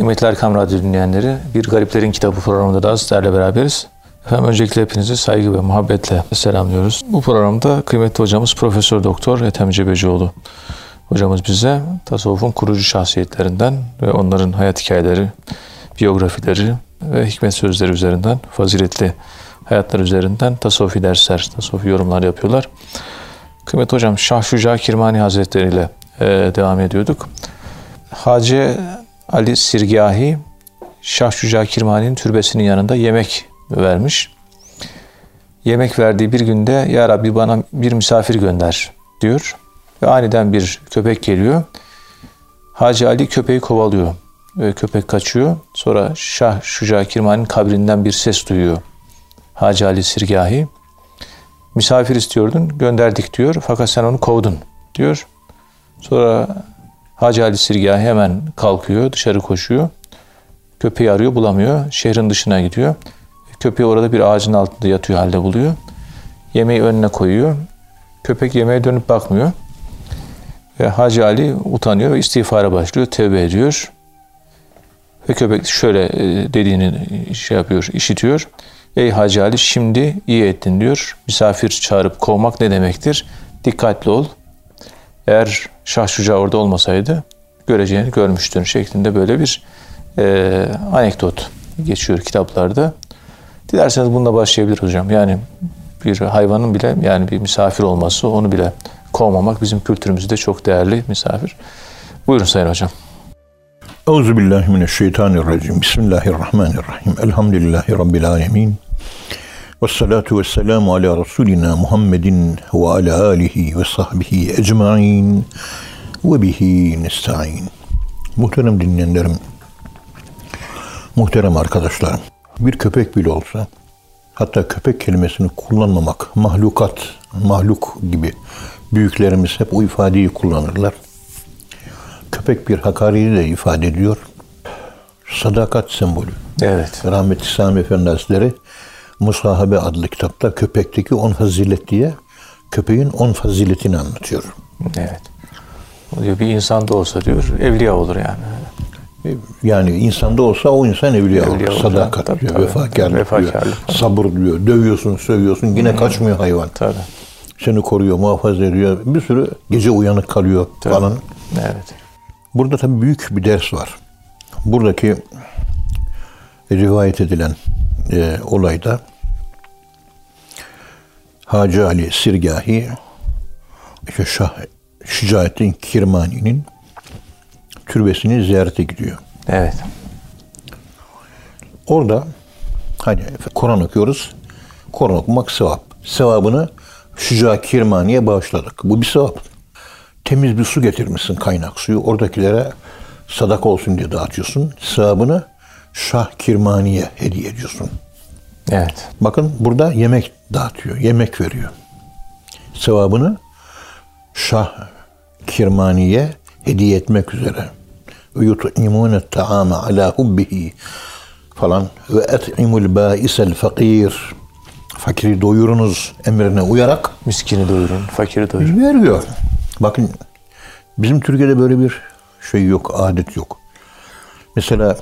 Kıymetli Erkam Radyo dinleyenleri, Bir Gariplerin Kitabı programında da sizlerle beraberiz. Efendim öncelikle hepinizi saygı ve muhabbetle selamlıyoruz. Bu programda kıymetli hocamız Profesör Doktor Ethem Cebecioğlu hocamız bize tasavvufun kurucu şahsiyetlerinden ve onların hayat hikayeleri, biyografileri ve hikmet sözleri üzerinden, faziletli hayatlar üzerinden tasavvufi dersler, tasavvufi yorumlar yapıyorlar. Kıymetli hocam Şah Şuca Kirmani Hazretleri ile e, devam ediyorduk. Hacı Ali Sirgahi Şah Şuca Kirmani'nin türbesinin yanında yemek vermiş. Yemek verdiği bir günde Ya Rabbi bana bir misafir gönder diyor. Ve aniden bir köpek geliyor. Hacı Ali köpeği kovalıyor. Ve köpek kaçıyor. Sonra Şah Şuca Kirmani'nin kabrinden bir ses duyuyor. Hacı Ali Sirgahi. Misafir istiyordun, gönderdik diyor. Fakat sen onu kovdun diyor. Sonra Hacı Ali Sirgahi hemen kalkıyor, dışarı koşuyor. Köpeği arıyor, bulamıyor. Şehrin dışına gidiyor. Köpeği orada bir ağacın altında yatıyor halde buluyor. Yemeği önüne koyuyor. Köpek yemeğe dönüp bakmıyor. Ve Hacı Ali utanıyor ve istiğfara başlıyor, tevbe ediyor. Ve köpek şöyle e, dediğini şey yapıyor, işitiyor. Ey Hacı Ali şimdi iyi ettin diyor. Misafir çağırıp kovmak ne demektir? Dikkatli ol. Eğer Şah Şuca orada olmasaydı göreceğini görmüştün şeklinde böyle bir e, anekdot geçiyor kitaplarda. Dilerseniz bununla başlayabilir hocam. Yani bir hayvanın bile yani bir misafir olması onu bile kovmamak bizim kültürümüzde çok değerli misafir. Buyurun Sayın Hocam. Euzu billahi mineşşeytanirracim. Bismillahirrahmanirrahim. Elhamdülillahi rabbil alamin. Ve salatu ve selamu ala Resulina Muhammedin ve ala alihi ve sahbihi ecmain ve bihi nesta'in. Muhterem dinleyenlerim, muhterem arkadaşlarım, bir köpek bile olsa, hatta köpek kelimesini kullanmamak, mahlukat, mahluk gibi büyüklerimiz hep o ifadeyi kullanırlar. Köpek bir hakareti de ifade ediyor. Sadakat sembolü. Evet. Rahmetli Sami Efendi Hazretleri Musahabe adlı kitapta köpekteki on fazilet diye köpeğin on faziletini anlatıyor. Evet. O diyor bir insan da olsa diyor evliya olur yani. Yani insanda olsa o insan evliya, Evliya olur. olur. Sadakat Tabii, diyor, tabii. vefakarlık, Vefakarlık diyor, sabır diyor, dövüyorsun, sövüyorsun yine kaçmıyor hayvan. Tabii. Seni koruyor, muhafaza ediyor. Bir sürü gece uyanık kalıyor Tabii. falan. Evet. Burada tabii büyük bir ders var. Buradaki rivayet edilen e, olayda Hacı Ali Sirgahi işte Şah Şicaettin Kirmani'nin türbesini ziyarete gidiyor. Evet. Orada hani Kur'an okuyoruz. Kur'an okumak sevap. Sevabını Şuca Kirmani'ye bağışladık. Bu bir sevap. Temiz bir su getirmişsin kaynak suyu. Oradakilere sadaka olsun diye dağıtıyorsun. Sevabını Şah Kirmani'ye hediye ediyorsun. Evet. Bakın burada yemek dağıtıyor, yemek veriyor. Sevabını Şah Kirmani'ye hediye etmek üzere. Yut'imune ta'ame ala hubbihi falan ve et'imul bâisel fakir fakiri doyurunuz emrine uyarak Miskini doyurun, fakiri doyurun. veriyor. Bakın bizim Türkiye'de böyle bir şey yok, adet yok. Mesela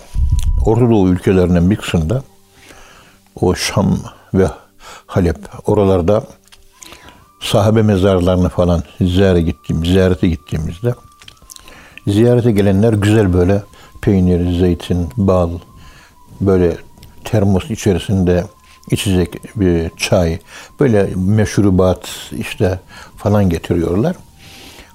Orta Doğu ülkelerinden bir kısmında o Şam ve Halep oralarda sahabe mezarlarını falan ziyarete gittiğim, ziyarete gittiğimizde ziyarete gelenler güzel böyle peynir, zeytin, bal, böyle termos içerisinde içecek bir çay, böyle meşrubat işte falan getiriyorlar.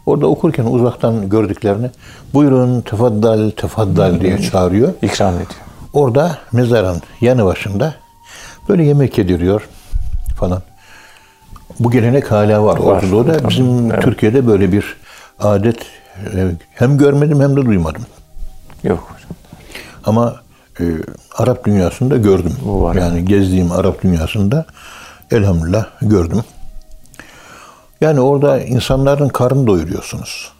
Orada okurken uzaktan gördüklerini buyurun tefaddal tefaddal diye çağırıyor. İkram ediyor. Orada mezarın yanı başında böyle yemek yediriyor falan. Bu gelenek hala var. Var. Orta Doğu'da Tamam. bizim Evet. Türkiye'de böyle bir adet e, hem görmedim hem de duymadım. Yok hocam. Ama e, Arap dünyasında gördüm. Var. Yani gezdiğim Arap dünyasında elhamdülillah gördüm. Yani orada insanların karın doyuruyorsunuz.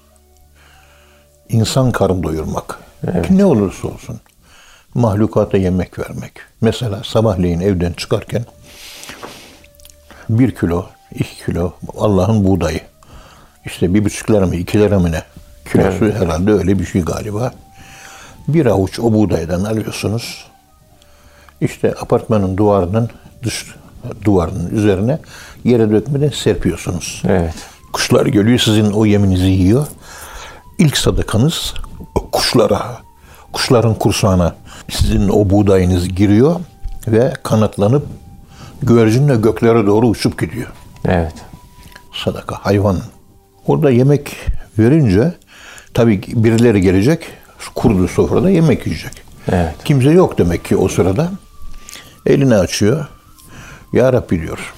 İnsan karın doyurmak. Evet. Ne olursa olsun. Mahlukata yemek vermek. Mesela sabahleyin evden çıkarken bir kilo, iki kilo Allah'ın buğdayı. İşte bir buçuk lira mı, iki lira mı ne? Kilosu herhalde öyle bir şey galiba. Bir avuç o buğdaydan alıyorsunuz. İşte apartmanın duvarının dış duvarının üzerine yere dökmeden serpiyorsunuz. Evet. Kuşlar geliyor sizin o yeminizi yiyor. İlk sadakanız kuşlara, kuşların kursağına sizin o buğdayınız giriyor ve kanatlanıp güvercinle göklere doğru uçup gidiyor. Evet. Sadaka hayvan. Orada yemek verince tabii birileri gelecek kurdu sofrada yemek yiyecek. Evet. Kimse yok demek ki o sırada. Elini açıyor. Ya Rabbi diyor.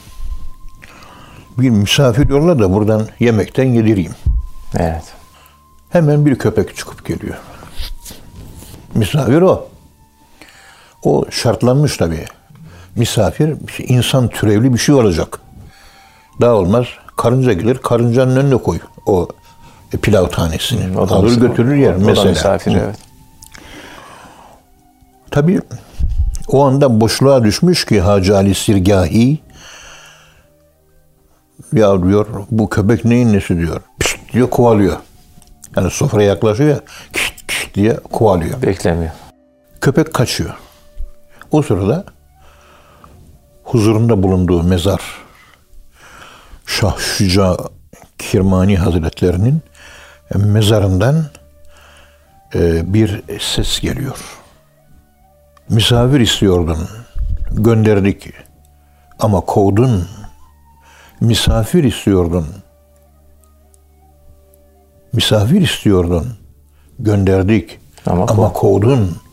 Bir misafir yolla da buradan yemekten yedireyim. Evet. Hemen bir köpek çıkıp geliyor. Misafir o. O şartlanmış tabii. Misafir insan türevli bir şey olacak. Daha olmaz. Karınca gelir, karıncanın önüne koy o pilav tanesini. O da Alır götürür yer o da mesela. misafir Hı. evet. Tabii o anda boşluğa düşmüş ki Hacı Ali Sirgahi ya diyor bu köpek neyin nesi diyor. Pişt diyor kovalıyor. Yani sofraya yaklaşıyor ya kişt kişt diye kovalıyor. Beklemiyor. Köpek kaçıyor. O sırada huzurunda bulunduğu mezar Şah Şüca Kirmani Hazretlerinin mezarından e, bir ses geliyor. Misafir istiyordun, gönderdik ama kovdun. Misafir istiyordun, misafir istiyordun, gönderdik Ama ama, kov- kovdun.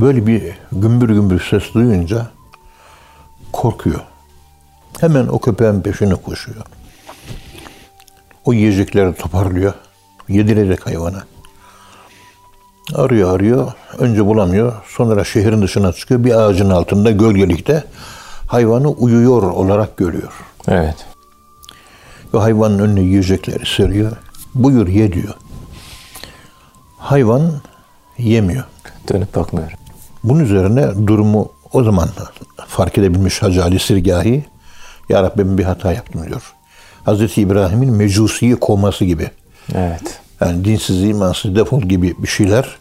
Böyle bir gümbür gümbür ses duyunca korkuyor. Hemen o köpeğin peşine koşuyor. O yiyecekleri toparlıyor. Yedirecek hayvana. Arıyor arıyor. Önce bulamıyor. Sonra şehrin dışına çıkıyor. Bir ağacın altında gölgelikte hayvanı uyuyor olarak görüyor. Evet. Ve hayvanın önüne yiyecekleri seriyor. Buyur ye diyor. Hayvan yemiyor. Dönüp bakmıyor. Bunun üzerine durumu o zaman fark edebilmiş Hacı Ali Sirgahi. Ya Rabbi ben bir hata yaptım diyor. Hazreti İbrahim'in mecusiyi kovması gibi. Evet. Yani dinsiz, imansız, defol gibi bir şeyler.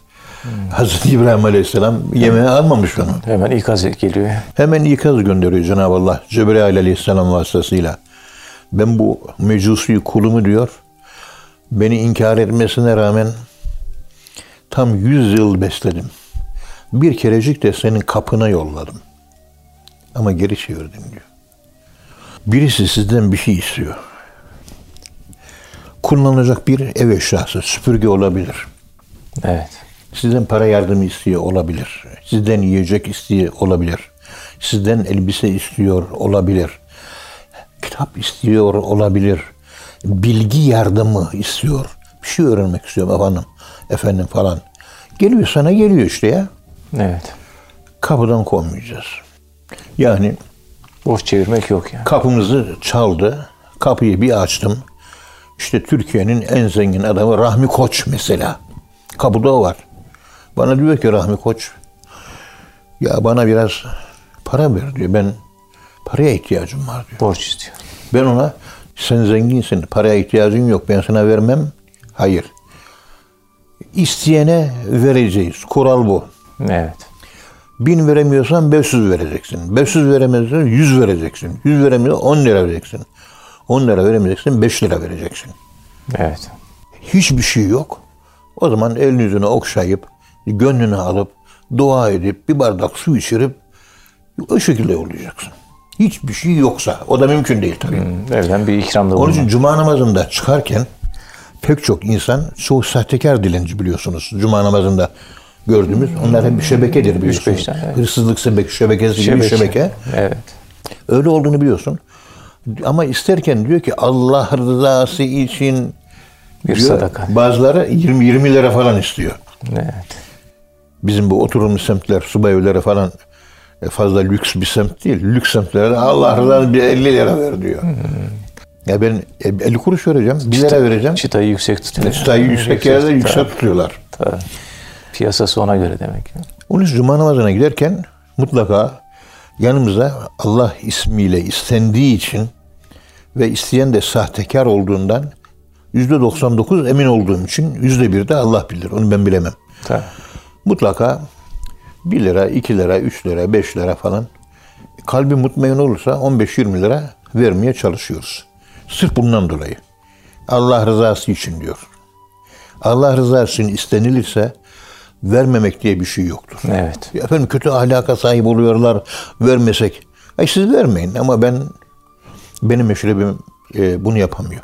Hazreti İbrahim Aleyhisselam yemeğe almamış onu. Hemen ikaz geliyor. Hemen ikaz gönderiyor Cenab-ı Allah Cebrail Aleyhisselam vasıtasıyla. Ben bu mecusi kulumu diyor, beni inkar etmesine rağmen tam yüz yıl besledim. Bir kerecik de senin kapına yolladım. Ama geri çevirdim diyor. Birisi sizden bir şey istiyor. Kullanılacak bir ev eşyası, süpürge olabilir. Evet. Sizden para yardımı istiyor olabilir. Sizden yiyecek istiyor olabilir. Sizden elbise istiyor olabilir. Kitap istiyor olabilir. Bilgi yardımı istiyor. Bir şey öğrenmek istiyorum efendim. Efendim falan. Geliyor sana geliyor işte ya. Evet. Kapıdan kovmayacağız. Yani Boş çevirmek yok yani. kapımızı çaldı. Kapıyı bir açtım. İşte Türkiye'nin en zengin adamı Rahmi Koç mesela. Kapıda o var. Bana diyor ki Rahmi Koç ya bana biraz para ver diyor. Ben paraya ihtiyacım var diyor. Borç istiyor. Ben ona sen zenginsin paraya ihtiyacın yok ben sana vermem. Hayır. İsteyene vereceğiz. Kural bu. Evet. Bin veremiyorsan 500 vereceksin. 500 veremezsen 100 vereceksin. 100 veremiyorsan 10 lira vereceksin. 10 lira veremeyeceksin 5 lira vereceksin. Evet. Hiçbir şey yok. O zaman elini yüzüne okşayıp, gönlünü alıp, dua edip, bir bardak su içirip o şekilde yollayacaksın. Hiçbir şey yoksa. O da mümkün değil tabii. Hmm, Evden bir ikramda Onun için bulunmak. cuma namazında çıkarken pek çok insan, çoğu sahtekar dilenci biliyorsunuz. Cuma namazında gördüğümüz. Onlar hep bir şebekedir biliyorsunuz. beş tane, evet. Hırsızlık şebeke, şebekesi gibi bir şebeke. Evet. Öyle olduğunu biliyorsun. Ama isterken diyor ki Allah rızası için Bir diyor, sadaka. Bazıları 20 20 lira falan istiyor. Evet. Bizim bu oturumlu semtler, subay evleri falan e, fazla lüks bir semt değil. Lüks semtlerde Allah rızası bir 50 lira ver diyor. Ya ben e, 50 kuruş vereceğim, 1 lira vereceğim. Çıtayı yüksek tutuyor. Çıtayı yüksek yerde yüksek tutuyorlar. Tabii. Piyasası ona göre demek. Onun cuma namazına giderken mutlaka yanımıza Allah ismiyle istendiği için ve isteyen de sahtekar olduğundan yüzde 99 emin olduğum için yüzde bir de Allah bilir. Onu ben bilemem. Tabii. Mutlaka 1 lira, 2 lira, 3 lira, 5 lira falan kalbi mutmain olursa 15-20 lira vermeye çalışıyoruz. Sırf bundan dolayı. Allah rızası için diyor. Allah rızası için istenilirse vermemek diye bir şey yoktur. Evet. Ya Efendim kötü ahlaka sahip oluyorlar vermesek. Ay siz vermeyin ama ben benim meşrebim e, bunu yapamıyor.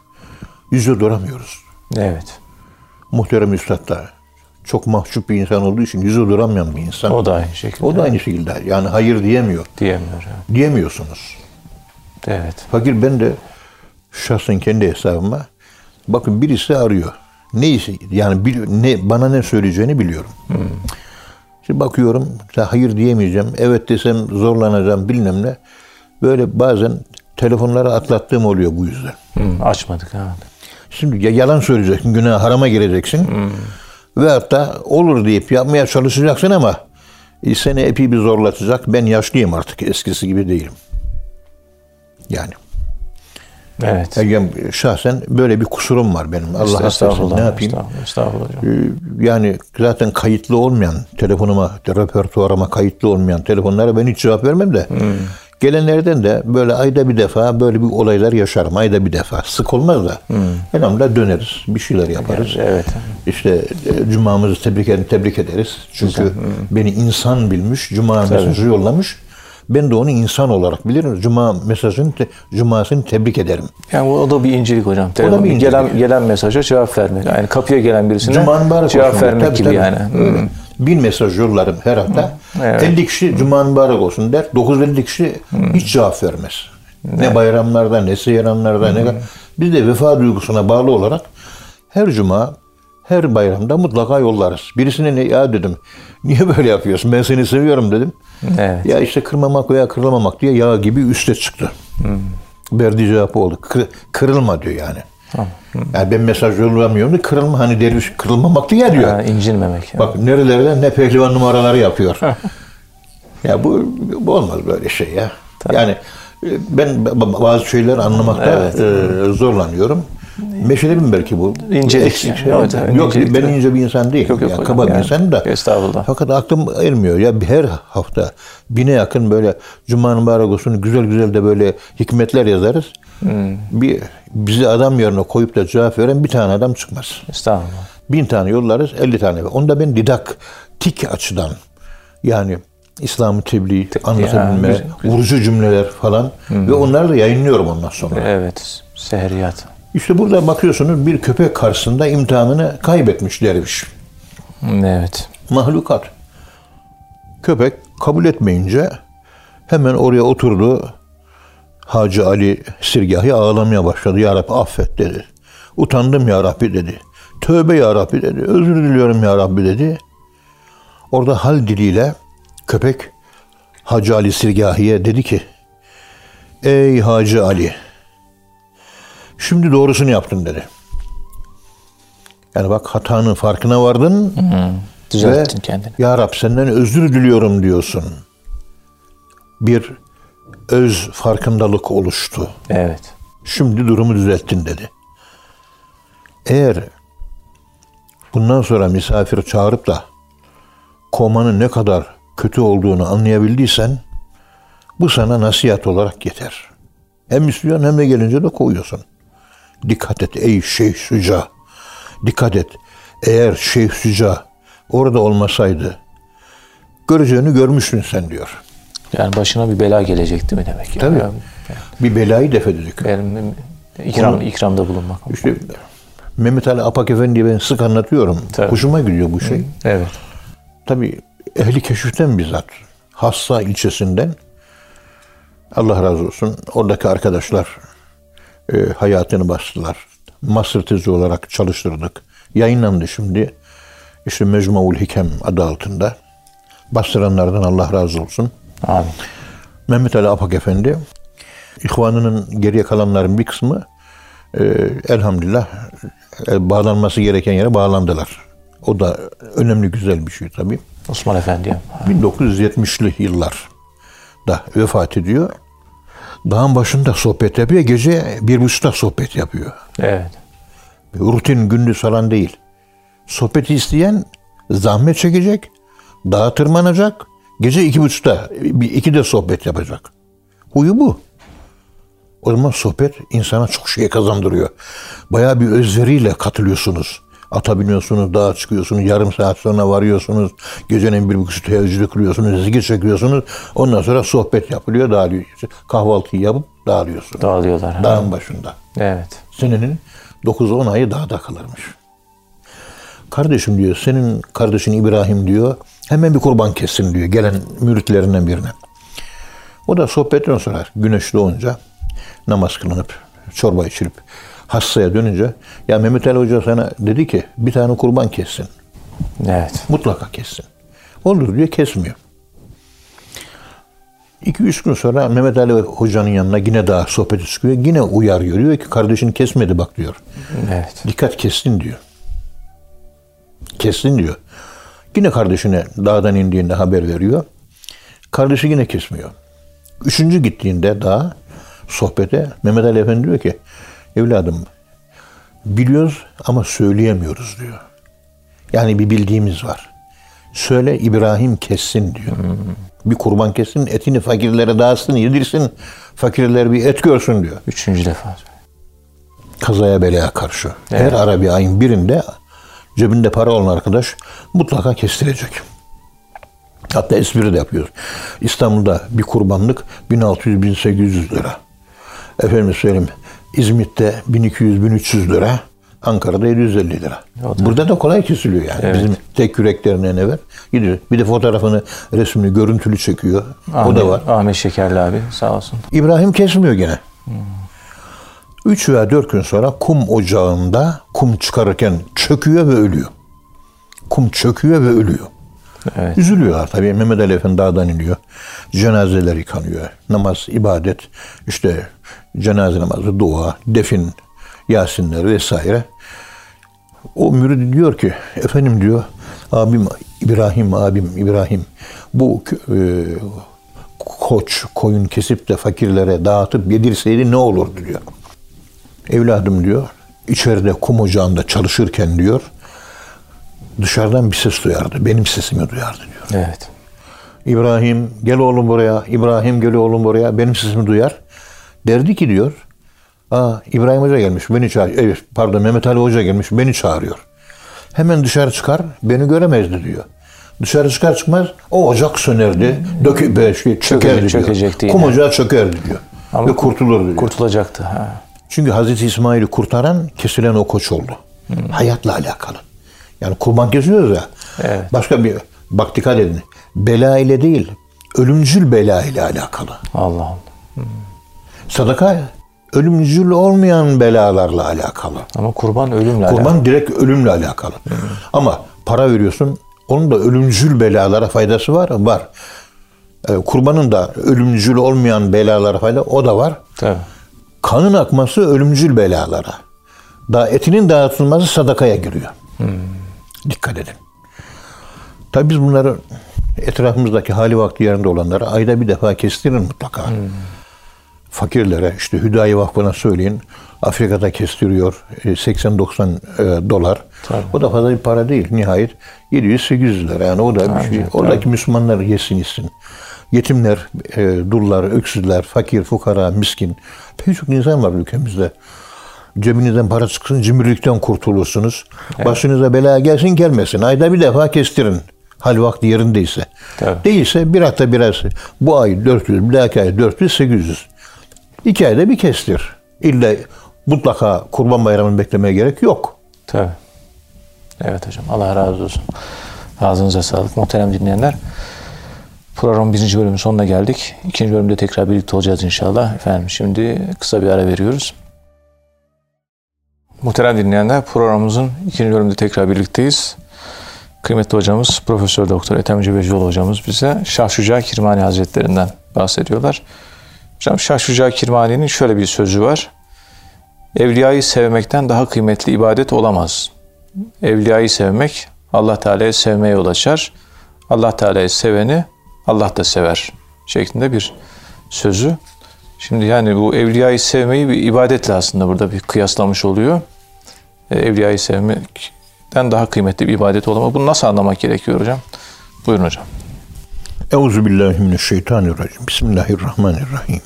Yüzü duramıyoruz. Evet. Muhterem Üstad da çok mahcup bir insan olduğu için yüzü duramayan bir insan. O da aynı şekilde. O da aynı şekilde. Yani hayır diyemiyor. Diyemiyor. evet. Diyemiyorsunuz. Evet. Fakir ben de şahsen kendi hesabıma bakın birisi arıyor. Neyse yani bil- ne bana ne söyleyeceğini biliyorum. Şimdi bakıyorum hayır diyemeyeceğim. Evet desem zorlanacağım bilmem ne. Böyle bazen telefonları atlattığım oluyor bu yüzden. Hı, açmadık. Evet. Şimdi ya yalan söyleyeceksin, günah harama gireceksin. Ve hatta olur deyip yapmaya çalışacaksın ama e, seni epey bir zorlatacak. Ben yaşlıyım artık, eskisi gibi değilim. Yani. Evet. Yani şahsen böyle bir kusurum var benim. Allah affetsin ne yapayım? Estağfurullah, estağfurullah hocam. Ee, Yani zaten kayıtlı olmayan telefonuma, repertuarıma kayıtlı olmayan telefonlara ben hiç cevap vermem de. Hmm. Gelenlerden de böyle ayda bir defa böyle bir olaylar yaşarım. Ayda bir defa. Sık olmaz da. Elhamdülillah döneriz. Bir şeyler yaparız. Hmm. Evet. İşte e, cumamızı tebrik, tebrik ederiz. Çünkü Hmm. beni insan bilmiş, cuma mesajı yollamış. Ben de onu insan olarak bilirim. Cuma mesajını, cumasını tebrik ederim. Yani o da bir incelik hocam. Telefon, bir incelik. Gelen, gelen mesaja cevap vermek. Yani kapıya gelen birisine Cuma cevap olsun. vermek Tabii, gibi tabii. yani. Öyle. Bin mesaj yollarım her hafta. Evet. 50 kişi Cuma mübarek olsun der. 950 kişi hiç cevap vermez. Ne bayramlarda ne seyranlarda ne biz de vefa duygusuna bağlı olarak her cuma her bayramda mutlaka yollarız. Birisine ne ya dedim. Niye böyle yapıyorsun? Ben seni seviyorum dedim. Evet. Ya işte kırmamak veya kırılmamak diye yağ gibi üste çıktı. Verdiği cevap oldu. Kır- kırılma diyor yani. Tamam. Yani ben mesaj yollamıyorum da kırılma hani derviş kırılmamak diye diyor. Yani incinmemek. Yani. Bak nerelerden ne pehlivan numaraları yapıyor. ya bu, bu olmaz böyle şey ya. Yani e, ben ba- bazı şeyler anlamakta Evet. e, zorlanıyorum. Meşrebim belki bu. İncelik yani. şey. Evet, evet, Yok incelik ben de. ince bir insan değilim. Yok, yok ya, kaba bir yani. insanım da. Estağfurullah. Fakat aklım ermiyor. Ya her hafta bine yakın böyle Cuma mübarek olsun güzel güzel de böyle hikmetler yazarız. Hmm. Bir bizi adam yerine koyup da cevap veren bir tane adam çıkmaz. Estağfurullah. Bin tane yollarız, 50 tane. Onu da ben didaktik açıdan yani İslam'ı tebliğ, anlatabilme, güzel, vurucu cümleler falan ve onları da yayınlıyorum ondan sonra. Evet. Seheriyat. İşte burada bakıyorsunuz bir köpek karşısında imtihanını kaybetmiş derviş. Evet. Mahlukat. Köpek kabul etmeyince hemen oraya oturdu. Hacı Ali Sirgahi ağlamaya başladı. Ya Rabbi affet dedi. Utandım ya Rabbi dedi. Tövbe ya Rabbi dedi. Özür diliyorum ya Rabbi dedi. Orada hal diliyle köpek Hacı Ali Sirgahi'ye dedi ki Ey Hacı Ali şimdi doğrusunu yaptın dedi. Yani bak hatanın farkına vardın. Düzelttin Ve, kendini. Ya Rab senden özür diliyorum diyorsun. Bir öz farkındalık oluştu. Evet. Şimdi durumu düzelttin dedi. Eğer bundan sonra misafir çağırıp da komanın ne kadar kötü olduğunu anlayabildiysen bu sana nasihat olarak yeter. Hem istiyorsun hem de gelince de koyuyorsun. Dikkat et ey Şeyh Süca. Dikkat et. Eğer Şeyh Süca orada olmasaydı göreceğini görmüşsün sen diyor. Yani başına bir bela gelecek değil mi demek? ki? Tabii. Yani Bir belayı def edecek. benim ikram, Onu- ikramda bulunmak. İşte Mehmet Ali Apak Efendi'ye ben sık anlatıyorum. Tabii. Hoşuma gidiyor bu şey. Evet. Tabii ehli keşiften bizzat. Hassa ilçesinden Allah razı olsun oradaki arkadaşlar e, hayatını bastılar. Master tezi olarak çalıştırdık. Yayınlandı şimdi. İşte Mecmuul Hikem adı altında. Bastıranlardan Allah razı olsun. Amin. Mehmet Ali Apak Efendi, ihvanının geriye kalanların bir kısmı e, elhamdülillah e, bağlanması gereken yere bağlandılar. O da önemli güzel bir şey tabii. Osman Efendi'ye. 1970'li yıllar da vefat ediyor. Dağın başında sohbet yapıyor. Gece bir buçukta sohbet yapıyor. Evet. Rutin gündüz falan değil. Sohbeti isteyen zahmet çekecek, dağa tırmanacak, gece iki buçukta, bir iki de sohbet yapacak. Huyu bu. O zaman sohbet insana çok şey kazandırıyor. Bayağı bir özveriyle katılıyorsunuz. Ata biniyorsunuz, dağa çıkıyorsunuz, yarım saat sonra varıyorsunuz. Gecenin bir buçuk teheccüdü kırıyorsunuz, zikir çekiyorsunuz. Ondan sonra sohbet yapılıyor, dağılıyor. Kahvaltıyı yapıp dağılıyorsunuz. Dağılıyorlar. Dağın başında. Evet. Senenin 9-10 ayı dağda kalırmış. Kardeşim diyor, senin kardeşin İbrahim diyor, hemen bir kurban kessin diyor gelen müritlerinden birine. O da sohbetten sonra güneş doğunca namaz kılınıp, çorba içilip hastaya dönünce ya Mehmet Ali Hoca sana dedi ki bir tane kurban kessin. Evet. Mutlaka kessin. Olur diyor kesmiyor. 2-3 gün sonra Mehmet Ali Hoca'nın yanına yine daha sohbeti çıkıyor. Yine uyarıyor. Diyor ki kardeşin kesmedi bak diyor. Evet. Dikkat kestin diyor. Kestin diyor. Yine kardeşine dağdan indiğinde haber veriyor. Kardeşi yine kesmiyor. Üçüncü gittiğinde daha sohbete Mehmet Ali Efendi diyor ki evladım biliyoruz ama söyleyemiyoruz diyor. Yani bir bildiğimiz var. Söyle İbrahim kessin diyor. Bir kurban kessin, etini fakirlere dağıtsın, yedirsin. Fakirler bir et görsün diyor Üçüncü defa. kazaya belaya karşı. Her ara bir ayın birinde cebinde para olan arkadaş mutlaka kestirecek. Hatta espri de yapıyor. İstanbul'da bir kurbanlık 1600-1800 lira. Efendim söyleyeyim İzmit'te 1200-1300 lira. Ankara'da 750 lira. Burada da kolay kesiliyor yani. Bizim tek yüreklerine ne ver? Gidiyor. Bir de fotoğrafını, resmini, görüntülü çekiyor. o da var. Ahmet Şekerli abi sağ olsun. İbrahim kesmiyor gene. Üç veya dört gün sonra kum ocağında kum çıkarırken çöküyor ve ölüyor. Kum çöküyor ve ölüyor. Evet. Üzülüyorlar tabii. Mehmet Ali Efendi dağdan iniyor. Cenazeler yıkanıyor. Namaz, ibadet, işte cenaze namazı, dua, defin, yasinler vesaire. O mürid diyor ki, efendim diyor, abim İbrahim, abim İbrahim, bu e, koç, koyun kesip de fakirlere dağıtıp yedirseydi ne olurdu diyor. Evladım diyor, içeride kum ocağında çalışırken diyor, dışarıdan bir ses duyardı. Benim sesimi duyardı diyor. Evet. İbrahim gel oğlum buraya, İbrahim gel oğlum buraya, benim sesimi duyar. Derdi ki diyor, Aa, İbrahim Hoca gelmiş, beni çağırıyor. Evet, pardon Mehmet Ali Hoca gelmiş, beni çağırıyor. Hemen dışarı çıkar, beni göremezdi diyor. Dışarı çıkar çıkmaz o ocak sönerdi, dökü, şey, çökerdi diyor. çökecekti Kum yine. ocağı çökerdi diyor. Ama Ve kurtulurdu diyor. Kurtulacaktı. Ha. Çünkü Hazreti İsmail'i kurtaran kesilen o koç oldu. Hayatla alakalı. Yani kurban kesiyoruz ya. Evet. Başka bir bak dikkat edin. Bela ile değil, ölümcül bela ile alakalı. Allah Allah. Sadaka ölümcül olmayan belalarla alakalı. Ama kurban ölümle alakalı. Kurban direkt ölümle alakalı. Ama para veriyorsun, onun da ölümcül belalara faydası var. Var. Ee, kurbanın da ölümcül olmayan belalara fayda o da var. Tabii. kanın akması ölümcül belalara. Da etinin dağıtılması sadakaya giriyor. Dikkat edin. Tabi biz bunları etrafımızdaki hali vakti yerinde olanlara ayda bir defa kestirin mutlaka. Fakirlere işte Hüdayi Vakfı'na söyleyin. Afrika'da kestiriyor e, 80-90 e, dolar. Tabii. O da fazla bir para değil. Nihayet 700-800 lira. Yani o da bir şey. Oradaki Müslümanlar yesin içsin. Yetimler, e, dullar, öksüzler, fakir, fukara, miskin. Pek çok insan var ülkemizde. Cebinizden para çıksın, cimrilikten kurtulursunuz. Başınıza bela gelsin gelmesin. Ayda bir defa kestirin. Hal vakti yerindeyse. Tabii. Değilse bir hafta biraz bu ay 400, bir dahaki ay 400, 800. İki ayda bir kestir. İlla mutlaka kurban bayramını beklemeye gerek yok. Tabii. Evet hocam. Allah razı olsun. Ağzınıza sağlık. Muhterem dinleyenler. Programın birinci bölümün sonuna geldik. İkinci bölümde tekrar birlikte olacağız inşallah. Efendim şimdi kısa bir ara veriyoruz. Muhterem dinleyenler programımızın ikinci bölümünde tekrar birlikteyiz. Kıymetli hocamız Profesör Doktor Ethem Cebecioğlu hocamız bize Şah Şuca Kirmani Hazretlerinden bahsediyorlar. Şah Şuca Kirmani'nin şöyle bir sözü var. Evliyayı sevmekten daha kıymetli ibadet olamaz. Evliyayı sevmek Allah Teala'yı sevmeye yol açar. Allah Teala'yı seveni Allah da sever şeklinde bir sözü. Şimdi yani bu evliyayı sevmeyi bir ibadetle aslında burada bir kıyaslamış oluyor. E, Evliyayı sevmekten daha kıymetli bir ibadet olamaz. Bunu nasıl anlamak gerekiyor hocam? Buyurun hocam. Euzu billahi mineşşeytanirracim. Bismillahirrahmanirrahim.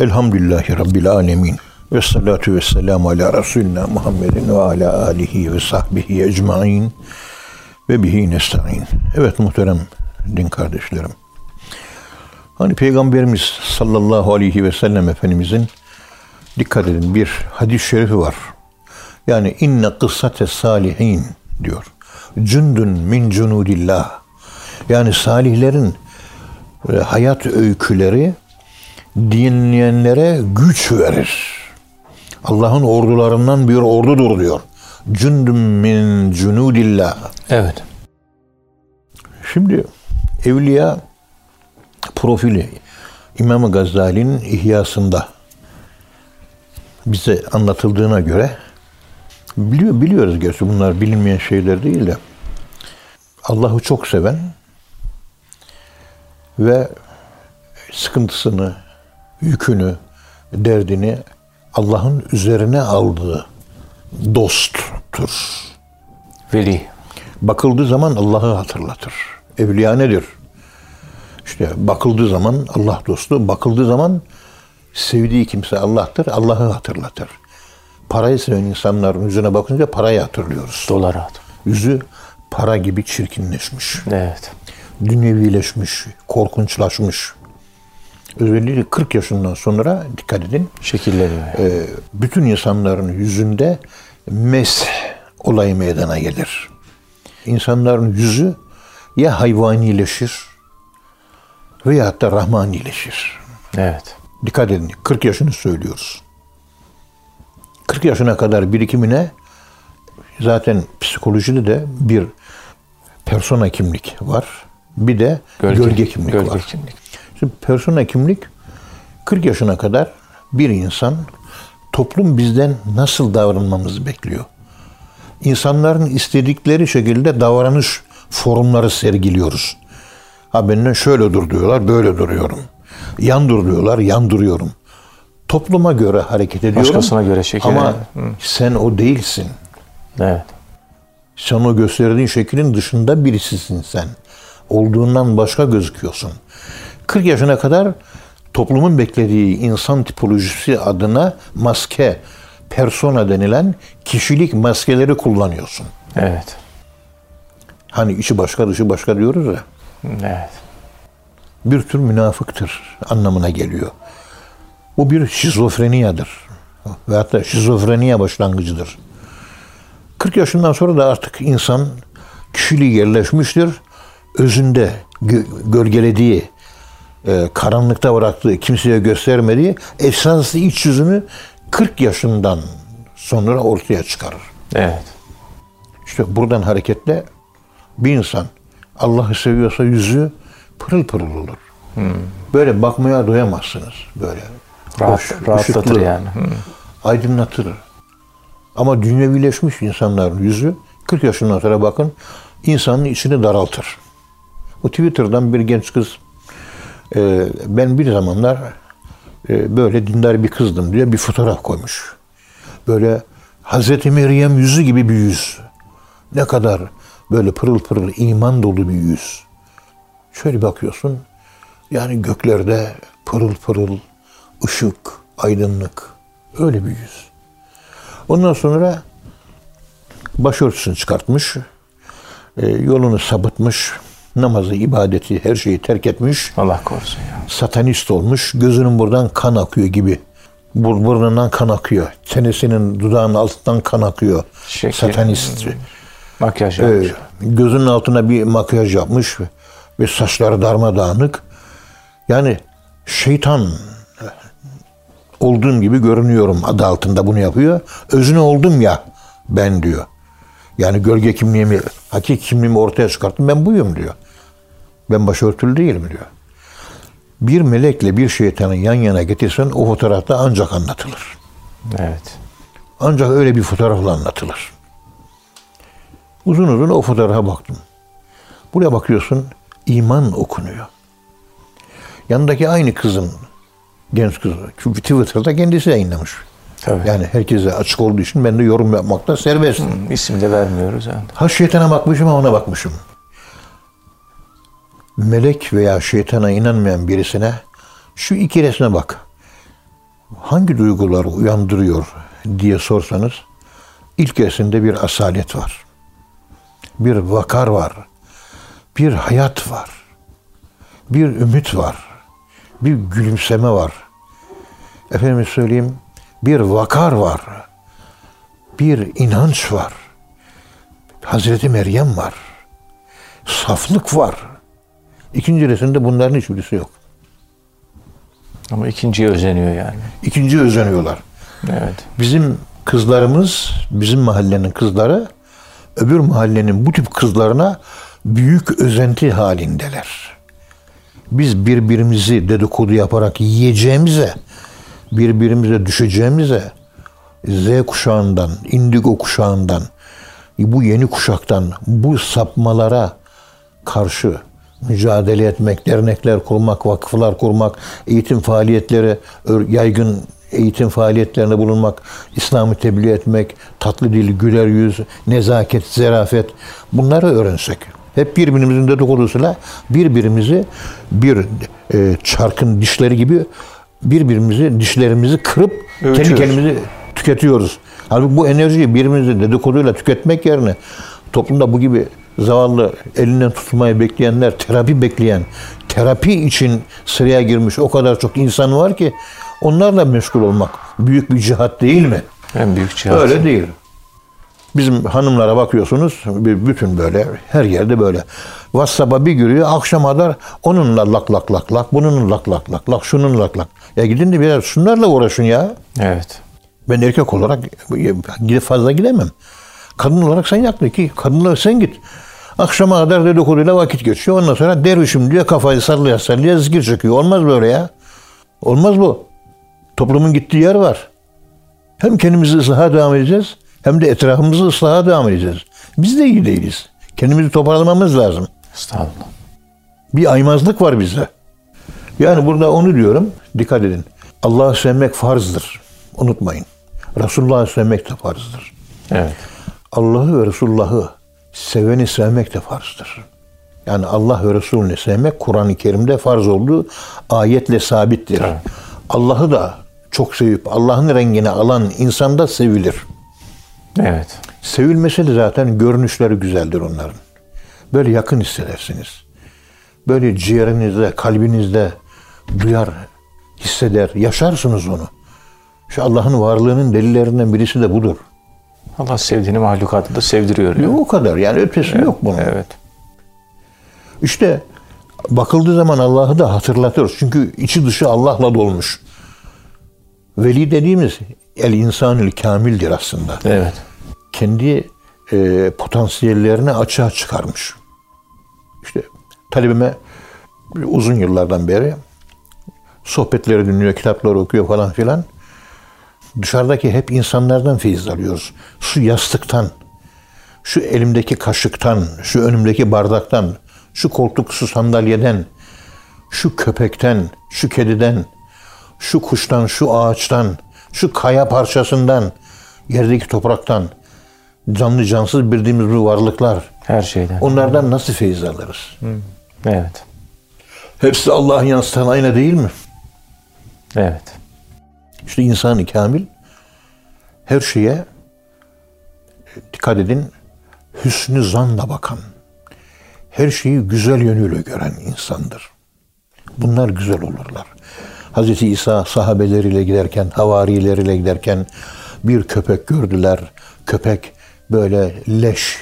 Elhamdülillahi rabbil alamin. Ve salatu ve selamu ala Resulina Muhammedin ve ala alihi ve sahbihi ecmain ve bihi nesta'in. Evet muhterem din kardeşlerim. Hani Peygamberimiz sallallahu aleyhi ve sellem Efendimizin dikkat edin bir hadis-i şerifi var. Yani inne kıssate salihin diyor. Cündün min cunudillah. Yani salihlerin e, hayat öyküleri dinleyenlere güç verir. Allah'ın ordularından bir ordudur diyor. Cündüm min cunudillah. Evet. Şimdi evliya profili İmam Gazali'nin İhyasında bize anlatıldığına göre biliyor, biliyoruz gerçi bunlar bilinmeyen şeyler değil de Allah'ı çok seven ve sıkıntısını, yükünü, derdini Allah'ın üzerine aldığı dosttur. Veli. Bakıldığı zaman Allah'ı hatırlatır. Evliya nedir? İşte bakıldığı zaman Allah dostu, bakıldığı zaman sevdiği kimse Allah'tır, Allah'ı hatırlatır. Parayı seven insanların yüzüne bakınca parayı hatırlıyoruz. Dolar at. Yüzü para gibi çirkinleşmiş, Evet. Dünyevileşmiş, korkunçlaşmış. Özellikle 40 yaşından sonra dikkat edin, Şekilleniyor. e, bütün insanların yüzünde mes olayı meydana gelir. İnsanların yüzü ya hayvanileşir veyahut da rahmanileşir. Evet. Dikkat edin 40 yaşını söylüyoruz. 40 yaşına kadar birikimine zaten psikolojide de bir persona kimlik var. Bir de gölge, kimlik gölge var. kimlik. Şimdi persona kimlik 40 yaşına kadar bir insan toplum bizden nasıl davranmamızı bekliyor. İnsanların istedikleri şekilde davranış formları sergiliyoruz. Ha benden şöyle dur diyorlar, böyle duruyorum. Yan dur diyorlar, yan duruyorum. Topluma göre hareket ediyorum. Başkasına göre şekilleniyor. Ama sen o değilsin. Evet. Sen o gösterdiğin şeklin dışında birisisin sen. Olduğundan başka gözüküyorsun. 40 yaşına kadar toplumun beklediği insan tipolojisi adına maske, persona denilen kişilik maskeleri kullanıyorsun. Evet. Hani içi başka dışı başka diyoruz ya. Evet. Bir tür münafıktır anlamına geliyor. Bu bir şizofreniyadır. Ve hatta şizofreniya başlangıcıdır. 40 yaşından sonra da artık insan kişiliği yerleşmiştir. Özünde gö- gölgelediği, e, karanlıkta bıraktığı, kimseye göstermediği esaslı iç yüzünü 40 yaşından sonra ortaya çıkarır. Evet. İşte buradan hareketle bir insan Allah'ı seviyorsa yüzü pırıl pırıl olur. Böyle bakmaya doyamazsınız. Böyle Rahat, hoş, rahatlatır ışıklı, yani. Hı. aydınlatır. Ama dünyevileşmiş insanların yüzü 40 yaşından sonra bakın insanın içini daraltır. Bu Twitter'dan bir genç kız e, ben bir zamanlar e, böyle dindar bir kızdım diye bir fotoğraf koymuş. Böyle Hazreti Meryem yüzü gibi bir yüz. Ne kadar böyle pırıl pırıl iman dolu bir yüz. Şöyle bakıyorsun yani göklerde pırıl pırıl ışık, aydınlık öyle bir yüz. Ondan sonra başörtüsünü çıkartmış, e, yolunu sapıtmış, namazı, ibadeti, her şeyi terk etmiş, Allah korusun ya. satanist olmuş, gözünün buradan kan akıyor gibi. Bur burnundan kan akıyor, çenesinin dudağının altından kan akıyor. Şekil. Satanist. Makyaj Ee, yapmış. gözünün altına bir makyaj yapmış ve saçları darmadağınık. Yani şeytan olduğum gibi görünüyorum adı altında bunu yapıyor. Özüne oldum ya ben diyor. Yani gölge kimliğimi, hakiki kimliğimi ortaya çıkarttım. Ben buyum diyor. Ben başörtülü değilim diyor. Bir melekle bir şeytanı yan yana getirsen o fotoğrafta ancak anlatılır. Evet. Ancak öyle bir fotoğrafla anlatılır. Uzun uzun o fotoğrafa baktım. Buraya bakıyorsun iman okunuyor. Yanındaki aynı kızın genç kız çünkü Twitter'da kendisi yayınlamış. Tabii. Yani herkese açık olduğu için ben de yorum yapmakta serbestim. İsim de vermiyoruz yani. Ha şeytana bakmışım ha ona bakmışım. Melek veya şeytana inanmayan birisine şu iki resme bak. Hangi duygular uyandırıyor diye sorsanız ilk resimde bir asalet var. Bir vakar var. Bir hayat var. Bir ümit var. Bir gülümseme var. Efendim söyleyeyim bir vakar var. Bir inanç var. Hazreti Meryem var. Saflık var. İkinci resimde bunların hiçbirisi yok. Ama ikinciye özeniyor yani. İkinci özeniyorlar. Evet. Bizim kızlarımız, bizim mahallenin kızları öbür mahallenin bu tip kızlarına büyük özenti halindeler. Biz birbirimizi dedikodu yaparak yiyeceğimize, birbirimize düşeceğimize Z kuşağından, indigo kuşağından, bu yeni kuşaktan bu sapmalara karşı mücadele etmek, dernekler kurmak, vakıflar kurmak, eğitim faaliyetleri, yaygın eğitim faaliyetlerinde bulunmak, İslam'ı tebliğ etmek, tatlı dil, güler yüz, nezaket, zerafet bunları öğrensek. Hep birbirimizin dedikodusuyla birbirimizi bir e, çarkın dişleri gibi birbirimizi dişlerimizi kırıp kendi kendimizi tüketiyoruz. Halbuki bu enerjiyi birbirimizin dedikoduyla tüketmek yerine toplumda bu gibi zavallı elinden tutulmayı bekleyenler, terapi bekleyen, terapi için sıraya girmiş o kadar çok insan var ki onlarla meşgul olmak büyük bir cihat değil mi? En büyük cihat. Öyle değil. Bizim hanımlara bakıyorsunuz bütün böyle her yerde böyle. WhatsApp'a bir giriyor akşama kadar onunla lak lak lak lak bununla lak lak lak lak şunun lak lak. Ya gidin de biraz şunlarla uğraşın ya. Evet. Ben erkek olarak fazla gidemem. Kadın olarak sen yakla ki kadın olarak sen git. Akşama kadar dedikoduyla vakit geçiyor. Ondan sonra dervişim diyor kafayı sallaya sallaya zikir çekiyor. Olmaz böyle ya. Olmaz bu. Toplumun gittiği yer var. Hem kendimizi ıslaha devam edeceğiz hem de etrafımızı ıslaha devam edeceğiz. Biz de iyi değiliz. Kendimizi toparlamamız lazım. Estağfurullah. Bir aymazlık var bizde. Yani burada onu diyorum. Dikkat edin. Allah'ı sevmek farzdır. Unutmayın. Resulullah'ı sevmek de farzdır. Evet. Allah'ı ve Resulullah'ı seveni sevmek de farzdır. Yani Allah ve Resulünü sevmek Kur'an-ı Kerim'de farz olduğu ayetle sabittir. Evet. Allah'ı da çok sevip Allah'ın rengini alan insan da sevilir. Evet. Sevilmesi de zaten görünüşleri güzeldir onların. Böyle yakın hissedersiniz. Böyle ciğerinizde, kalbinizde duyar, hisseder, yaşarsınız onu. Şu Allah'ın varlığının delillerinden birisi de budur. Allah sevdiğini mahlukatı da sevdiriyor. yani. Yok o kadar yani ötesi yok bunun. Evet. İşte bakıldığı zaman Allah'ı da hatırlatır. Çünkü içi dışı Allah'la dolmuş. Veli dediğimiz el insanül kamildir aslında. Evet. Kendi e, potansiyellerini açığa çıkarmış. İşte talebime uzun yıllardan beri sohbetleri dinliyor, kitapları okuyor falan filan. Dışarıdaki hep insanlardan feyiz alıyoruz. Şu yastıktan, şu elimdeki kaşıktan, şu önümdeki bardaktan, şu koltuk, şu sandalyeden, şu köpekten, şu kediden, şu kuştan, şu ağaçtan, şu kaya parçasından, yerdeki topraktan, canlı cansız bildiğimiz bu varlıklar. Her şeyden. Onlardan nasıl feyiz alırız? Evet. Hepsi Allah'ın yansıtan ayna değil mi? Evet. İşte insan-ı kamil her şeye dikkat edin hüsnü zanla bakan, her şeyi güzel yönüyle gören insandır. Bunlar güzel olurlar. Hz. İsa sahabeleriyle giderken, havarileriyle giderken bir köpek gördüler. Köpek böyle leş,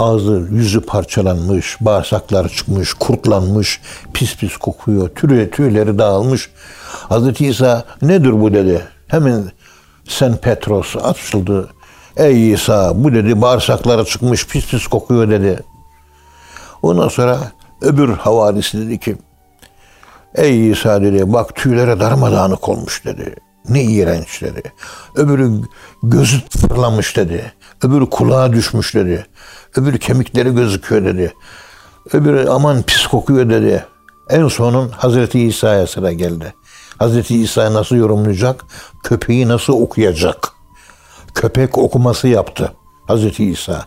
ağzı yüzü parçalanmış, bağırsaklar çıkmış, kurtlanmış, pis pis kokuyor, tüy, tüyleri dağılmış. Hazreti İsa nedir bu dedi. Hemen Sen Petros açıldı. Ey İsa bu dedi bağırsakları çıkmış pis pis kokuyor dedi. Ondan sonra öbür havarisi dedi ki Ey İsa dedi bak tüylere darmadağınık olmuş dedi. Ne iğrenç dedi. Öbürü gözü fırlamış dedi. Öbürü kulağa düşmüş dedi. Öbürü kemikleri gözüküyor dedi. Öbürü aman pis kokuyor dedi. En sonun Hazreti İsa'ya sıra geldi. Hazreti İsa nasıl yorumlayacak? Köpeği nasıl okuyacak? Köpek okuması yaptı Hazreti İsa.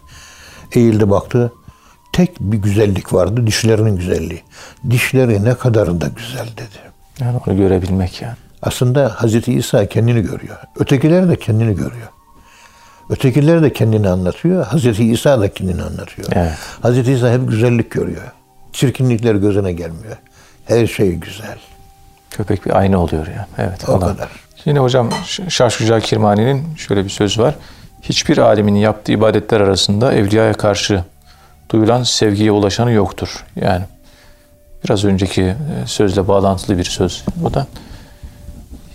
Eğildi baktı. Tek bir güzellik vardı. Dişlerinin güzelliği. Dişleri ne kadar da güzel dedi. Yani onu görebilmek yani. Aslında Hazreti İsa kendini görüyor. Ötekiler de kendini görüyor. Ötekiler de kendini anlatıyor. Hazreti İsa da kendini anlatıyor. Evet. Hazreti İsa hep güzellik görüyor. Çirkinlikler gözüne gelmiyor. Her şey güzel. Köpek bir ayna oluyor yani. Evet. O Allah. kadar. Yine hocam Ş- Şaşgücal Kirmani'nin şöyle bir sözü var. Hiçbir alimin yaptığı ibadetler arasında evliyaya karşı duyulan sevgiye ulaşanı yoktur. Yani biraz önceki e, sözle bağlantılı bir söz bu da.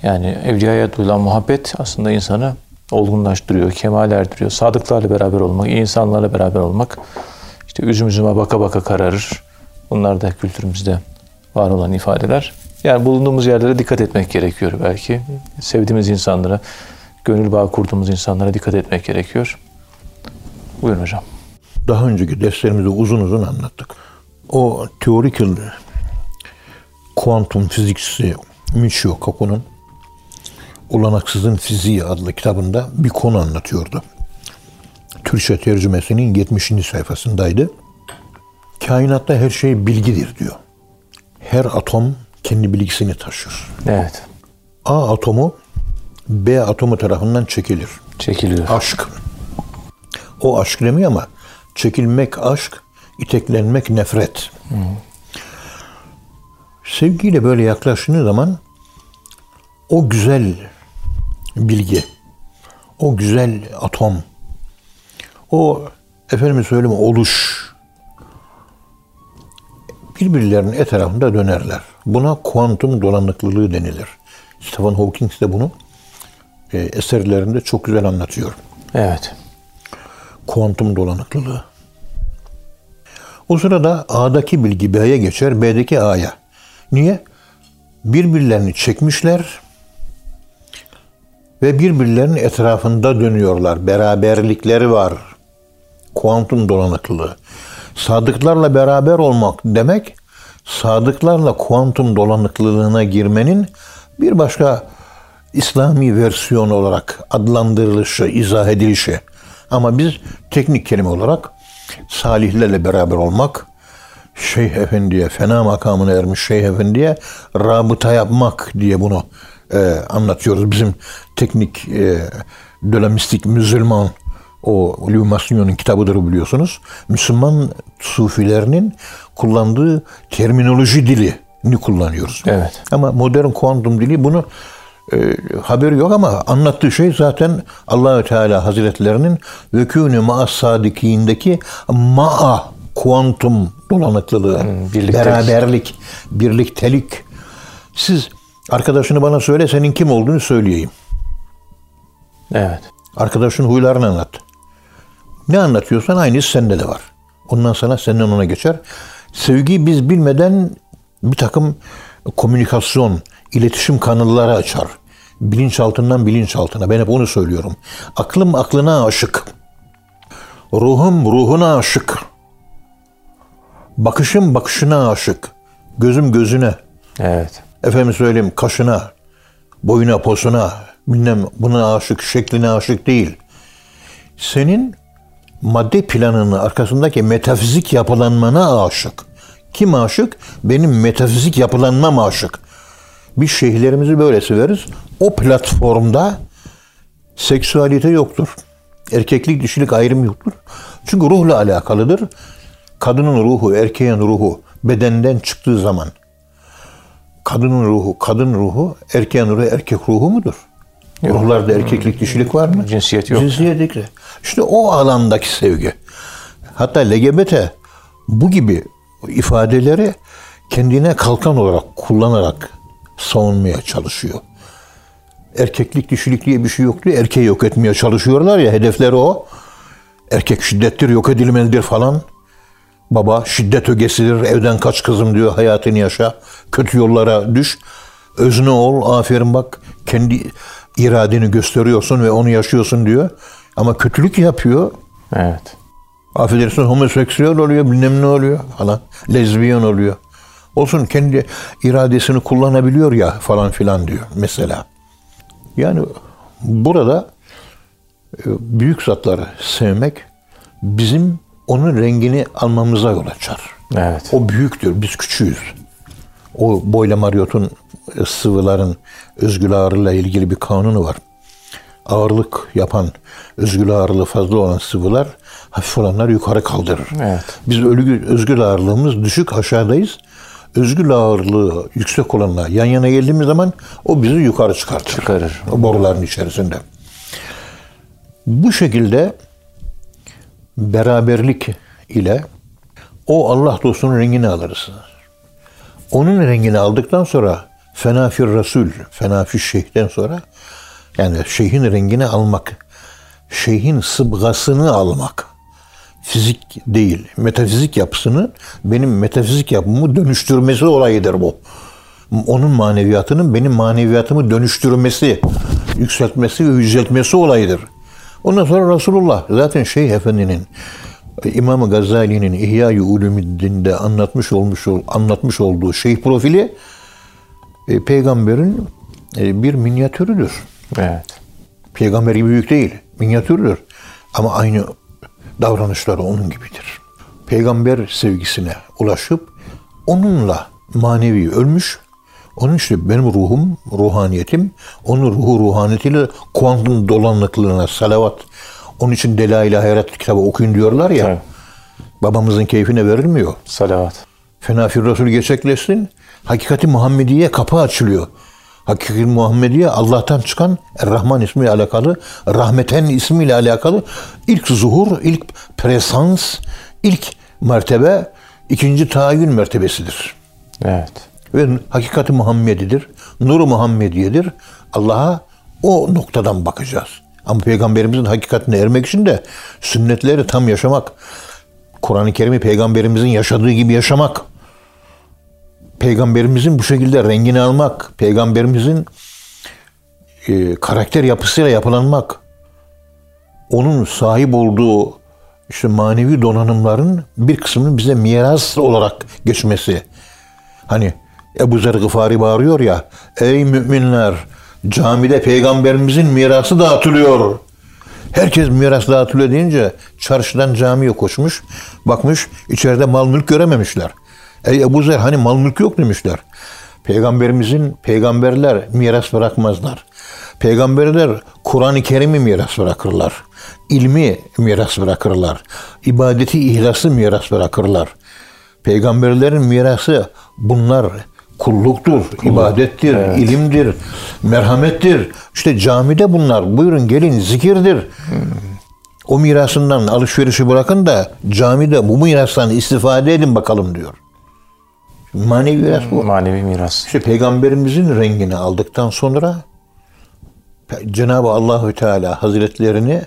Yani evliyaya duyulan muhabbet aslında insanı olgunlaştırıyor, kemal erdiriyor. Sadıklarla beraber olmak, iyi insanlarla beraber olmak. İşte üzüm üzüme baka baka kararır. Bunlar da kültürümüzde var olan ifadeler. Yani bulunduğumuz yerlere dikkat etmek gerekiyor belki. Sevdiğimiz insanlara, gönül bağı kurduğumuz insanlara dikkat etmek gerekiyor. Buyurun hocam. Daha önceki derslerimizde uzun uzun anlattık. O theoretical kuantum fizikçisi Michio Kaku'nun Olanaksızın Fiziği adlı kitabında bir konu anlatıyordu. Türkçe tercümesinin 70. sayfasındaydı. Kainatta her şey bilgidir diyor. Her atom kendi bilgisini taşır. Evet. A atomu B atomu tarafından çekilir. Çekiliyor. Aşk. O aşk demiyor ama çekilmek aşk, iteklenmek nefret. Sevgiyle böyle yaklaştığı zaman o güzel bilgi, o güzel atom, o efendim söyleyeyim oluş birbirlerinin etrafında dönerler. Buna kuantum dolanıklılığı denilir. Stephen Hawking de bunu e, eserlerinde çok güzel anlatıyor. Evet. Kuantum dolanıklılığı. O sırada A'daki bilgi B'ye geçer, B'deki A'ya. Niye? Birbirlerini çekmişler ve birbirlerinin etrafında dönüyorlar. Beraberlikleri var. Kuantum dolanıklılığı. Sadıklarla beraber olmak demek, sadıklarla kuantum dolanıklılığına girmenin bir başka İslami versiyon olarak adlandırılışı, izah edilişi. Ama biz teknik kelime olarak salihlerle beraber olmak, Şeyh Efendi'ye, fena makamına ermiş Şeyh Efendi'ye rabıta yapmak diye bunu e, anlatıyoruz. Bizim teknik e, dönemistik Müslüman o Illumination'un kitabıdır biliyorsunuz. Müslüman sufilerinin kullandığı terminoloji dilini kullanıyoruz. Evet. Ama modern kuantum dili bunu e, haberi yok ama anlattığı şey zaten Allahü Teala Hazretlerinin vekûnü ma'as sadikiğindeki ma'a kuantum dolanıklılığı, birliktelik. beraberlik, birliktelik. Siz arkadaşını bana söyle senin kim olduğunu söyleyeyim. Evet. Arkadaşın huylarını anlat. Ne anlatıyorsan aynısı sende de var. Ondan sonra senden ona geçer. Sevgi biz bilmeden bir takım komünikasyon, iletişim kanalları açar. Bilinçaltından bilinçaltına. Ben hep onu söylüyorum. Aklım aklına aşık. Ruhum ruhuna aşık. Bakışım bakışına aşık. Gözüm gözüne. Evet. Efendim söyleyeyim kaşına, boyuna, posuna, bilmem buna aşık, şekline aşık değil. Senin madde planının arkasındaki metafizik yapılanmana aşık. Kim aşık? Benim metafizik yapılanmam aşık. Biz şeyhlerimizi böyle severiz. O platformda seksüalite yoktur. Erkeklik dişilik ayrımı yoktur. Çünkü ruhla alakalıdır. Kadının ruhu, erkeğin ruhu bedenden çıktığı zaman kadının ruhu, kadın ruhu, erkeğin ruhu, erkek ruhu mudur? Ruhlarda erkeklik, dişilik var mı? Cinsiyet yok. Cinsiyet yok. İşte o alandaki sevgi. Hatta LGBT bu gibi ifadeleri kendine kalkan olarak kullanarak savunmaya çalışıyor. Erkeklik, dişilik diye bir şey yok diyor. Erkeği yok etmeye çalışıyorlar ya, hedefleri o. Erkek şiddettir, yok edilmelidir falan. Baba şiddet ögesidir, evden kaç kızım diyor, hayatını yaşa, kötü yollara düş. Özne ol, aferin bak, kendi iradeni gösteriyorsun ve onu yaşıyorsun diyor. Ama kötülük yapıyor, Evet. affedersin homoseksüel oluyor, bilmem ne oluyor falan, lezbiyen oluyor. Olsun kendi iradesini kullanabiliyor ya falan filan diyor mesela. Yani burada e, büyük zatları sevmek bizim onun rengini almamıza yol açar. Evet. O büyüktür, biz küçüğüz. O Boyle Marriot'un e, sıvıların özgül ağırlığıyla ilgili bir kanunu var. Ağırlık yapan, özgül ağırlığı fazla olan sıvılar hafif olanlar yukarı kaldırır. Evet. Biz ölgü, özgül ağırlığımız düşük aşağıdayız. Özgül ağırlığı yüksek olanla yan yana geldiğimiz zaman o bizi yukarı çıkartır. Çıkarır. O boruların içerisinde. Bu şekilde beraberlik ile o Allah dostunun rengini alırız. Onun rengini aldıktan sonra fenafir Resul, fenafir şeyhten sonra yani şeyhin rengini almak, şeyhin sıbgasını almak. Fizik değil, metafizik yapısını benim metafizik yapımı dönüştürmesi olayıdır bu. Onun maneviyatının benim maneviyatımı dönüştürmesi, yükseltmesi ve yüceltmesi olayıdır. Ondan sonra Resulullah zaten Şeyh Efendi'nin İmam Gazali'nin İhya-i Ulumuddin'de anlatmış olmuş anlatmış olduğu şeyh profili e, peygamberin e, bir minyatürüdür. Evet. Peygamber gibi büyük değil, minyatürdür. Ama aynı davranışları onun gibidir. Peygamber sevgisine ulaşıp onunla manevi ölmüş. Onun işte benim ruhum, ruhaniyetim, onun ruhu ruhaniyetiyle kuantum dolanıklığına salavat. Onun için Delail-i Hayrat kitabı okuyun diyorlar ya. Evet. Babamızın keyfine verilmiyor. Salavat. Fenafir Resul gerçekleşsin. Hakikati Muhammediye kapı açılıyor. Hakikati Muhammediye Allah'tan çıkan Rahman ismiyle alakalı, Rahmeten ismiyle alakalı ilk zuhur, ilk presans, ilk mertebe, ikinci tayin mertebesidir. Evet. Ve hakikati Muhammedidir, nuru Muhammediyedir. Allah'a o noktadan bakacağız. Ama Peygamberimizin hakikatine ermek için de sünnetleri tam yaşamak, Kur'an-ı Kerim'i Peygamberimizin yaşadığı gibi yaşamak, Peygamberimizin bu şekilde rengini almak, Peygamberimizin e, karakter yapısıyla yapılanmak, onun sahip olduğu işte manevi donanımların bir kısmının bize miras olarak geçmesi. Hani Ebu Zer Gıfari bağırıyor ya, ey müminler camide peygamberimizin mirası dağıtılıyor. Herkes miras dağıtılıyor deyince çarşıdan camiye koşmuş, bakmış içeride mal mülk görememişler. Ey Ebu Zer hani mal mülk yok demişler. Peygamberimizin peygamberler miras bırakmazlar. Peygamberler Kur'an-ı Kerim'i miras bırakırlar. İlmi miras bırakırlar. İbadeti, ihlası miras bırakırlar. Peygamberlerin mirası bunlar kulluktur, ibadettir, ilimdir, merhamettir. İşte camide bunlar. Buyurun gelin zikirdir. O mirasından alışverişi bırakın da camide bu mirastan istifade edin bakalım diyor. Manevi miras bu. Manevi miras. İşte peygamberimizin rengini aldıktan sonra Cenab-ı Allahü Teala Hazretlerini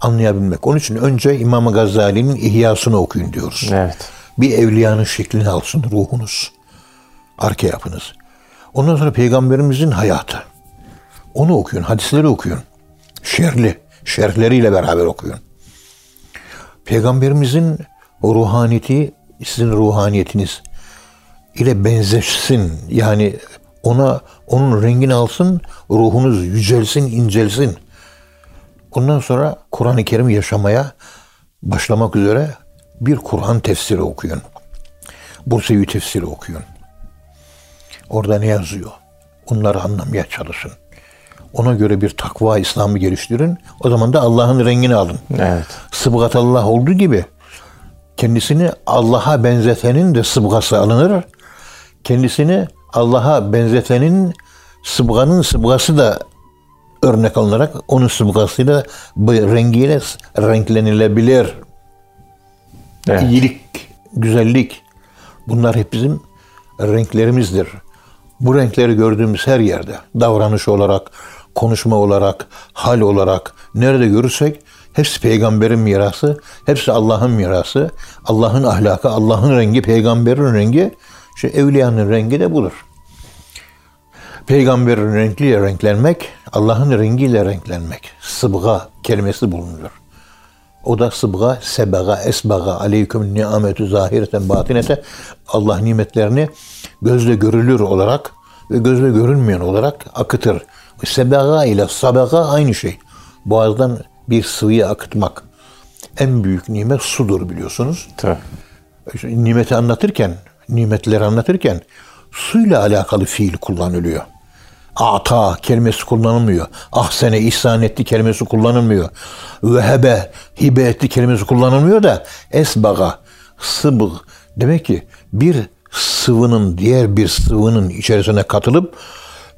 anlayabilmek. Onun için önce İmam Gazali'nin İhyasını okuyun diyoruz. Evet. Bir evliyanın şeklini alsın ruhunuz. Arka yapınız. Ondan sonra peygamberimizin hayatı. Onu okuyun, hadisleri okuyun. Şerli, şerhleriyle beraber okuyun. Peygamberimizin o ruhaniyeti, sizin ruhaniyetiniz ile benzeşsin. Yani ona onun rengini alsın, ruhunuz yücelsin, incelsin. Ondan sonra Kur'an-ı Kerim yaşamaya başlamak üzere bir Kur'an tefsiri okuyun. Bursevi tefsiri okuyun. Orada ne yazıyor? Onları anlamaya çalışın. Ona göre bir takva İslam'ı geliştirin. O zaman da Allah'ın rengini alın. Evet. Sıbgat Allah olduğu gibi kendisini Allah'a benzetenin de sıbgası alınır. Kendisini Allah'a benzetenin sıbganın sıbgası da örnek alınarak onun sıbgasıyla bu rengiyle renklenilebilir. Evet. İyilik, güzellik bunlar hep bizim renklerimizdir. Bu renkleri gördüğümüz her yerde davranış olarak, konuşma olarak, hal olarak nerede görürsek hepsi peygamberin mirası, hepsi Allah'ın mirası. Allah'ın ahlakı, Allah'ın rengi, peygamberin rengi, işte evliyanın rengi de budur. Peygamberin renkliyle renklenmek, Allah'ın rengiyle renklenmek. Sıbga kelimesi bulunur. O da sıbga, sebaga, esbaga, aleyküm ni'ametü zahireten batinete. Allah nimetlerini gözle görülür olarak ve gözle görünmeyen olarak akıtır. Sebaga ile sabaga aynı şey. Boğazdan bir sıvıyı akıtmak. En büyük nimet sudur biliyorsunuz. Tabii. Nimeti anlatırken, nimetleri anlatırken suyla alakalı fiil kullanılıyor. Ata kelimesi kullanılmıyor. Ahsene ihsan etti kelimesi kullanılmıyor. Vehebe hibe etti kelimesi kullanılmıyor da esbaga sıbıg demek ki bir sıvının diğer bir sıvının içerisine katılıp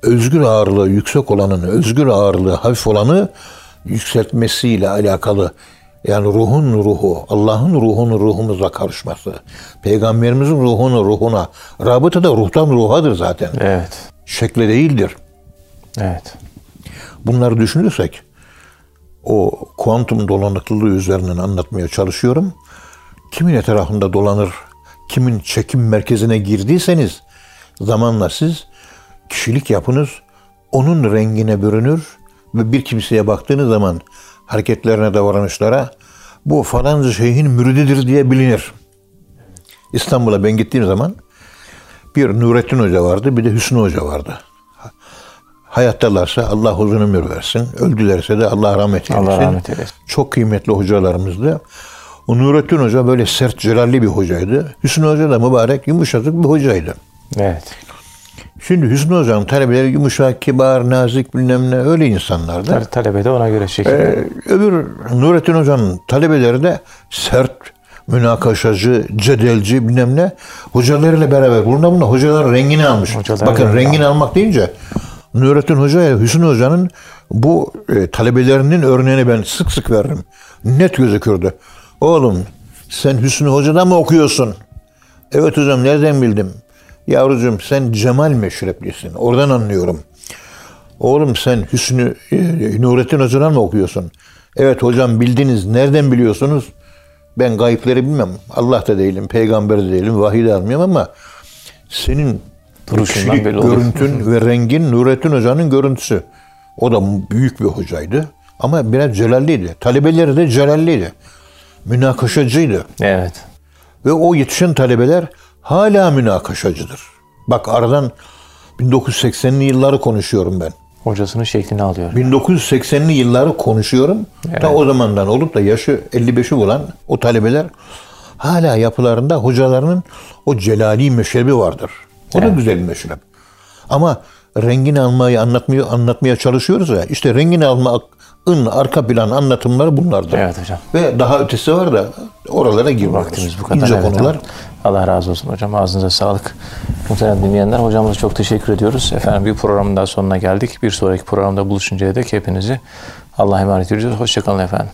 özgür ağırlığı yüksek olanın özgür ağırlığı hafif olanı yükseltmesiyle alakalı yani ruhun ruhu, Allah'ın ruhunun ruhumuza karışması, peygamberimizin ruhunu ruhuna, rabıta da ruhtan ruhadır zaten. Evet. Şekle değildir. Evet. Bunları düşünürsek o kuantum dolanıklılığı üzerinden anlatmaya çalışıyorum. Kimin etrafında dolanır, kimin çekim merkezine girdiyseniz zamanla siz kişilik yapınız onun rengine bürünür ve bir kimseye baktığınız zaman hareketlerine, davranışlara bu falanca şeyhin mürididir diye bilinir. İstanbul'a ben gittiğim zaman bir Nurettin Hoca vardı, bir de Hüsnü Hoca vardı. Hayattalarsa Allah uzun ömür versin. Öldülerse de Allah rahmet eylesin. Allah rahmet eylesin. Çok kıymetli hocalarımızdı. O Nurettin Hoca böyle sert, celalli bir hocaydı. Hüsnü Hoca da mübarek, yumuşacık bir hocaydı. Evet. Şimdi Hüsnü Hoca'nın talebeleri yumuşak, kibar, nazik bilmem ne öyle insanlardı. Her talebe de ona göre şekil. Ee, öbür Nurettin Hoca'nın talebeleri de sert, münakaşacı, cedelci bilmem ne. Hocalarıyla beraber. Bundan buna hocalar rengini almış. Hocalar Bakın rengini almak deyince Nurettin Hoca ile Hüsnü Hoca'nın bu e, talebelerinin örneğini ben sık sık veririm. Net gözükürdü. Oğlum sen Hüsnü Hoca'dan mı okuyorsun? Evet hocam nereden bildim? Yavrucuğum sen Cemal meşreplisin. Oradan anlıyorum. Oğlum sen Hüsnü e, Nurettin Hoca'dan mı okuyorsun? Evet hocam bildiniz. Nereden biliyorsunuz? Ben gayipleri bilmem. Allah da değilim, peygamber de değilim, vahiy de almıyorum ama senin Duruşundan kişilik belli oluyor. görüntün ve rengin Nurettin Hoca'nın görüntüsü. O da büyük bir hocaydı. Ama biraz celalliydi. Talebeleri de celalliydi. Münakaşacıydı. Evet. Ve o yetişen talebeler hala münakaşacıdır. Bak aradan 1980'li yılları konuşuyorum ben. Hocasının şeklini alıyor. 1980'li yılları konuşuyorum. Ta o zamandan olup da yaşı 55'i bulan o talebeler hala yapılarında hocalarının o celali meşrebi vardır. O da güzel bir meşrep. Ama rengini almayı anlatmaya, anlatmaya çalışıyoruz ya. İşte rengini almanın arka plan anlatımları bunlardır. Evet hocam. Ve daha ötesi var da oralara girmiyoruz. Vaktimiz bu kadar. İnce evet, konular. tamam. Allah razı olsun hocam. Ağzınıza sağlık. Muhterem dinleyenler hocamıza çok teşekkür ediyoruz. Efendim bir programın daha sonuna geldik. Bir sonraki programda buluşuncaya dek hepinizi Allah'a emanet ediyoruz. Hoşçakalın efendim.